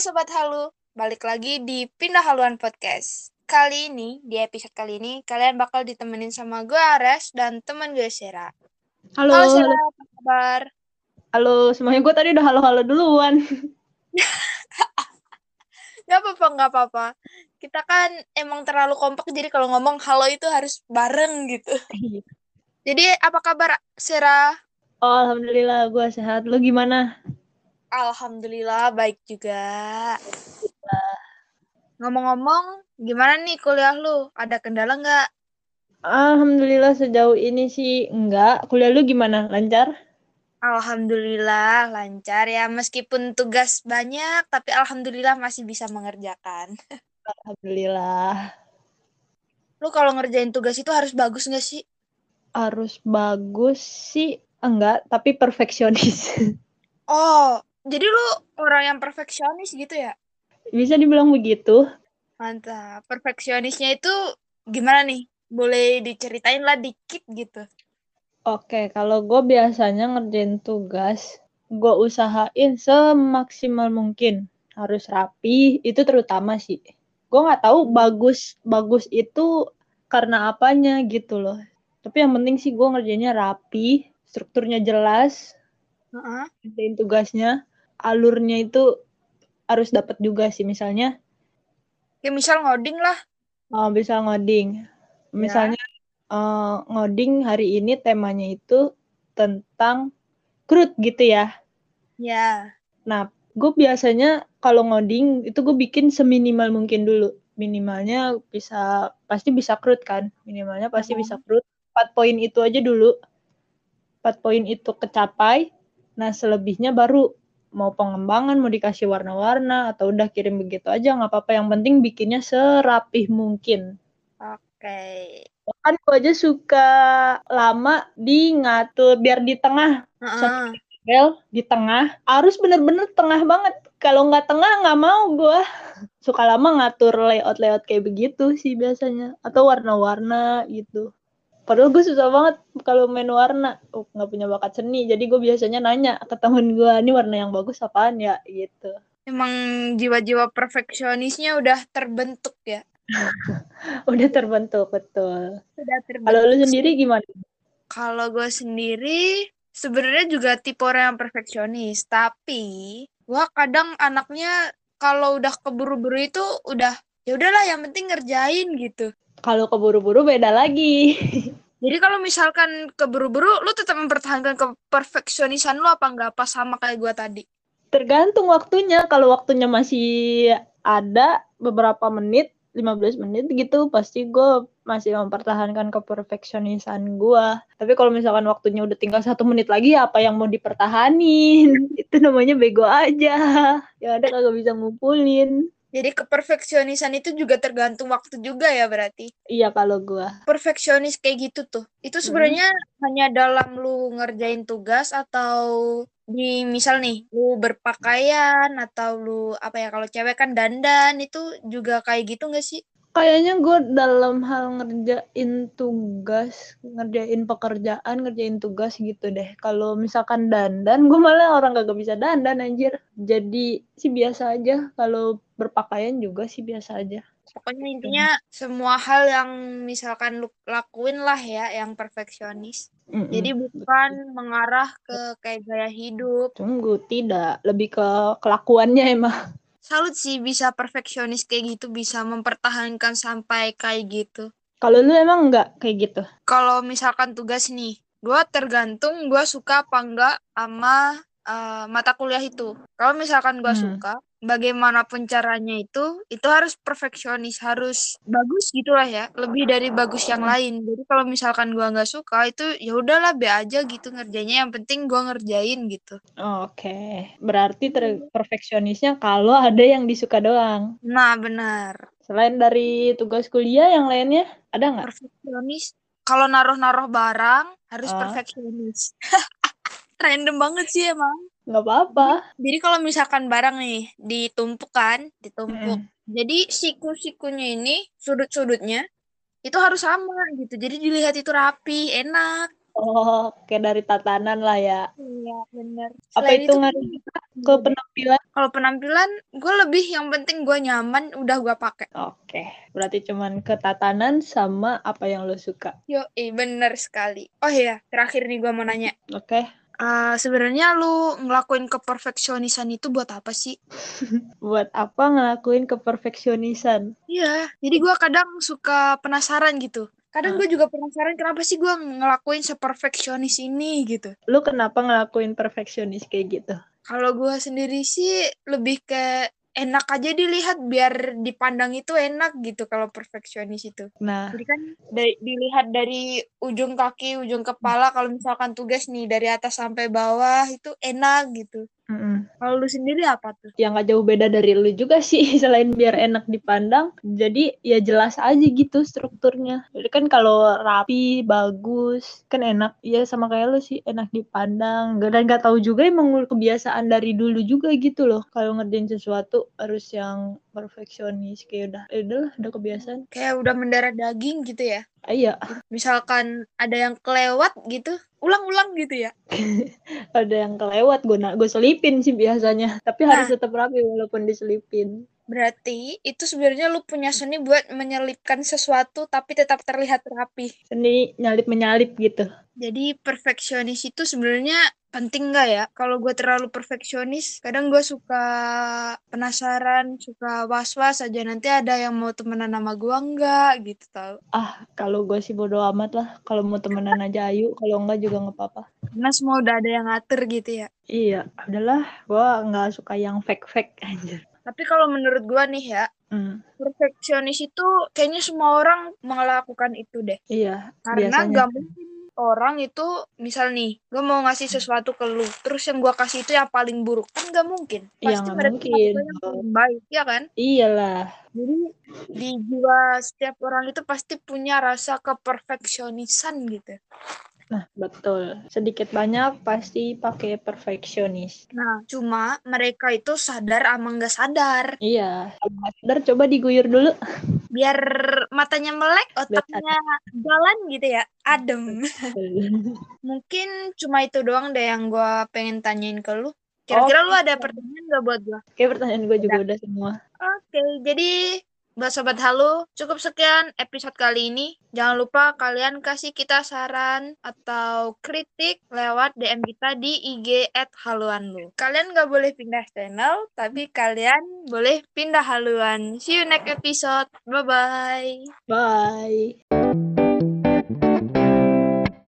Sobat Halu, balik lagi di Pindah Haluan Podcast. Kali ini, di episode kali ini, kalian bakal ditemenin sama gue Ares dan teman gue Sera. Halo, Halo Sera, apa kabar? halo, semuanya gue tadi udah halo-halo duluan. Gak apa-apa, gak apa-apa. Kita kan emang terlalu kompak, jadi kalau ngomong halo itu harus bareng gitu. Jadi apa kabar Sera? Oh, alhamdulillah gue sehat. Lu gimana? Alhamdulillah baik juga. Ngomong-ngomong, gimana nih kuliah lu? Ada kendala nggak? Alhamdulillah sejauh ini sih enggak. Kuliah lu gimana? Lancar? Alhamdulillah lancar ya meskipun tugas banyak tapi alhamdulillah masih bisa mengerjakan. Alhamdulillah. Lu kalau ngerjain tugas itu harus bagus nggak sih? Harus bagus sih enggak, tapi perfeksionis. Oh, jadi lu orang yang perfeksionis gitu ya? Bisa dibilang begitu. Mantap. Perfeksionisnya itu gimana nih? Boleh diceritain lah dikit gitu. Oke, kalau gue biasanya ngerjain tugas, gue usahain semaksimal mungkin. Harus rapi, itu terutama sih. Gue nggak tahu bagus bagus itu karena apanya gitu loh. Tapi yang penting sih gue ngerjainnya rapi, strukturnya jelas, Heeh. ngerjain tugasnya, alurnya itu harus dapat juga sih. Misalnya Ya misal ngoding lah. uh, bisa ngoding. Misalnya uh, ngoding hari ini temanya itu tentang CRUD gitu ya. Ya. Nah, gue biasanya kalau ngoding itu gue bikin seminimal mungkin dulu. Minimalnya bisa pasti bisa CRUD kan. Minimalnya pasti Mhm. bisa CRUD. 4 poin itu aja dulu. 4 poin itu kecapai. Nah, selebihnya baru mau pengembangan, mau dikasih warna-warna atau udah kirim begitu aja nggak apa-apa. Yang penting bikinnya serapih mungkin. Oke. Bahkan gue aja suka lama di ngatur biar di tengah Heeh. Bel di tengah harus bener-bener tengah banget kalau nggak tengah nggak mau gue suka lama ngatur layout-layout kayak begitu sih biasanya atau warna-warna gitu padahal gue susah banget kalau main warna. Oh, nggak punya bakat seni. Jadi gue biasanya nanya ke temen gue ini warna yang bagus apaan ya? Gitu. Emang jiwa-jiwa perfeksionisnya udah terbentuk ya? udah terbentuk betul. Udah terbentuk. kalau lu sendiri gimana? Kalau gue sendiri sebenarnya juga tipe orang yang perfeksionis, tapi gua kadang anaknya kalau udah keburu-buru itu udah ya udahlah yang penting ngerjain gitu. kalau keburu-buru beda lagi. Jadi kalau misalkan keburu-buru lu tetap mempertahankan keperfeksionisan lu apa enggak apa sama kayak gua tadi? tergantung waktunya. Kalau waktunya masih ada beberapa menit 15 menit gitu pasti gue masih mempertahankan keperfeksionisan gue tapi kalau misalkan waktunya udah tinggal satu menit lagi apa yang mau dipertahanin? Itu namanya bego aja. Ya ada kagak bisa ngumpulin Jadi keperfeksionisan itu juga tergantung waktu juga ya berarti. iya kalau gue Perfeksionis kayak gitu tuh. Itu sebenarnya hanya dalam lu ngerjain tugas atau di misal nih lu berpakaian atau lu apa ya kalau cewek kan dandan itu juga kayak gitu nggak sih? Kayaknya gue dalam hal ngerjain tugas ngerjain pekerjaan ngerjain tugas gitu deh kalau misalkan dandan gue malah orang kagak bisa dandan anjir jadi sih biasa aja kalau berpakaian juga sih biasa aja Pokoknya intinya semua hal yang misalkan lu lakuin lah ya yang perfeksionis. Mm-mm. Jadi bukan mengarah ke kayak gaya hidup. Tunggu, tidak. Lebih ke kelakuannya emang. Salut sih bisa perfeksionis kayak gitu bisa mempertahankan sampai kayak gitu. Kalau lu emang enggak kayak gitu? kalau misalkan tugas nih, gue tergantung gue suka apa enggak sama eh, mata kuliah itu. Kalau misalkan gue Hmm. suka, bagaimanapun caranya itu, itu harus perfeksionis, harus bagus gitulah ya, lebih dari bagus yang lain. Jadi kalau misalkan gue nggak suka, itu ya udahlah be aja gitu ngerjainnya. Yang penting gue ngerjain gitu. Oke. Berarti ter- perfeksionisnya kalau ada yang disuka doang. Nah benar, Selain dari tugas kuliah yang lainnya, ada nggak? perfeksionis. Kalau naruh-naruh barang harus Ah. perfeksionis. Random banget sih emang. Nggak apa-apa. Jadi kalau misalkan barang nih ditumpuk kan, ditumpuk. Mm-mm. Jadi siku-sikunya ini sudut-sudutnya itu harus sama gitu. Jadi dilihat itu rapi, enak. Oh, kayak dari tatanan lah ya. Iya, bener. Apa itu hitungan Ke penampilan? Kalau penampilan, gue lebih yang penting gue nyaman, udah gue pakai. Oke, berarti cuman ketatanan sama apa yang lo suka. Yo, eh, bener sekali. Oh iya, terakhir nih gue mau nanya. Oke. Uh, sebenarnya lu ngelakuin keperfeksionisan itu buat apa sih? buat apa ngelakuin keperfeksionisan? Iya, jadi gue kadang suka penasaran gitu. Kadang gue juga penasaran kenapa sih gue ngelakuin seperfeksionis ini gitu. Lu kenapa ngelakuin perfeksionis kayak gitu? Kalau gue sendiri sih lebih ke enak aja dilihat biar dipandang itu enak gitu kalau perfeksionis itu. Nah, jadi kan dari, dilihat dari ujung kaki, ujung kepala kalau misalkan tugas nih dari atas sampai bawah itu enak gitu. Mm -mm. Kalau lu sendiri apa tuh? Yang gak jauh beda dari lu juga sih, selain biar enak dipandang, jadi ya jelas aja gitu strukturnya. Jadi kan kalau rapi, bagus, kan enak. Ya sama kayak lu sih, enak dipandang. Dan gak tahu juga emang kebiasaan dari dulu juga gitu loh. Kalau ngerjain sesuatu harus yang perfeksionis kayak udah, ya udah udah kebiasaan. Kayak udah mendarah daging gitu ya? Ah, iya. Misalkan ada yang kelewat gitu, ulang-ulang gitu ya? ada yang kelewat, gue gue selipin sih biasanya. Tapi nah, harus tetap rapi walaupun diselipin. Berarti itu sebenarnya lu punya seni buat menyelipkan sesuatu tapi tetap terlihat rapi. Seni nyalip-menyalip gitu. Jadi perfeksionis itu sebenarnya penting nggak ya? Kalau gue terlalu perfeksionis, kadang gue suka penasaran, suka was-was aja nanti ada yang mau temenan sama gue nggak gitu tau. Ah, kalau gue sih bodo amat lah. Kalau mau temenan aja ayo, kalau enggak juga nggak apa-apa. Karena semua udah ada yang ngatur gitu ya. Iya, adalah gue nggak suka yang fake-fake aja. Tapi kalau menurut gue nih ya, Hmm. Perfeksionis itu kayaknya semua orang melakukan itu deh. Iya. Karena nggak mungkin orang itu misal nih gue mau ngasih sesuatu ke lu terus yang gue kasih itu yang paling buruk kan nggak mungkin pasti ya, mereka mungkin. yang paling baik ya kan iyalah jadi di jiwa setiap orang itu pasti punya rasa keperfeksionisan gitu Nah, betul. Sedikit banyak pasti pakai perfeksionis. Nah, cuma mereka itu sadar ama nggak sadar. Iya, sadar coba diguyur dulu. Biar matanya melek, otaknya jalan gitu ya, adem. Mungkin cuma itu doang deh yang gue pengen tanyain ke lu. Kira-kira oh, lu ada pertanyaan gak buat gue? Kayak pertanyaan gue juga udah semua. Oke, okay, jadi Buat Sobat Halo, cukup sekian episode kali ini. Jangan lupa kalian kasih kita saran atau kritik lewat DM kita di IG at haluanlu. Kalian gak boleh pindah channel, tapi kalian boleh pindah haluan. See you next episode. Bye-bye. Bye.